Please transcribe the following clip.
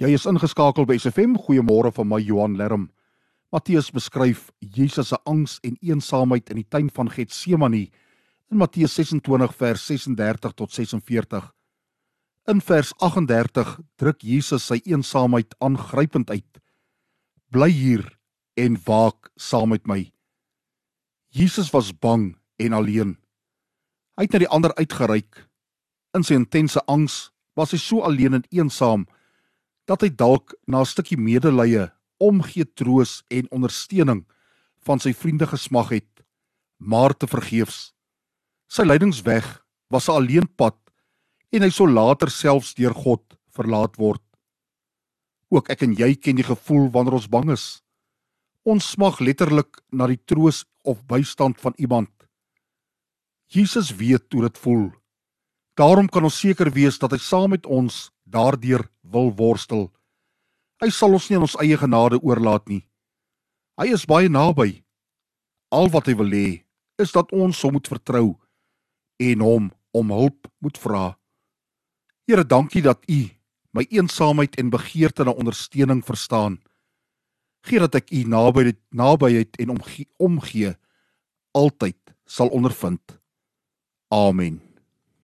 Jy is ingeskakel by SFM. Goeiemôre van my Johan Lerm. Matteus beskryf Jesus se angs en eensaamheid in die tuin van Getsemane in Matteus 26 vers 36 tot 46. In vers 38 druk Jesus sy eensaamheid aangrypend uit. Bly hier en waak saam met my. Jesus was bang en alleen. Hy het na die ander uitgereik. In sy intense angs was hy so alleen en eensaam dat hy dalk na 'n stukkie medelee, omgee troos en ondersteuning van sy vriende gesmag het, maar te vergeefs. Sy lydingsweg was 'n alleen pad en hy sou later selfs deur God verlaat word. Ook ek en jy ken die gevoel wanneer ons bang is. Ons smag letterlik na die troos of bystand van iemand. Jesus weet hoe dit voel. Daarom kan ons seker wees dat hy saam met ons daardeur wil worstel. Hy sal ons nie aan ons eie genade oorlaat nie. Hy is baie naby. Al wat hy wil hê, is dat ons hom moet vertrou en hom om hulp moet vra. Here, dankie dat U my eensaamheid en begeerte na ondersteuning verstaan. Gee dat ek U nabyheid nabyheid en omgee, omgee altyd sal ondervind. Amen.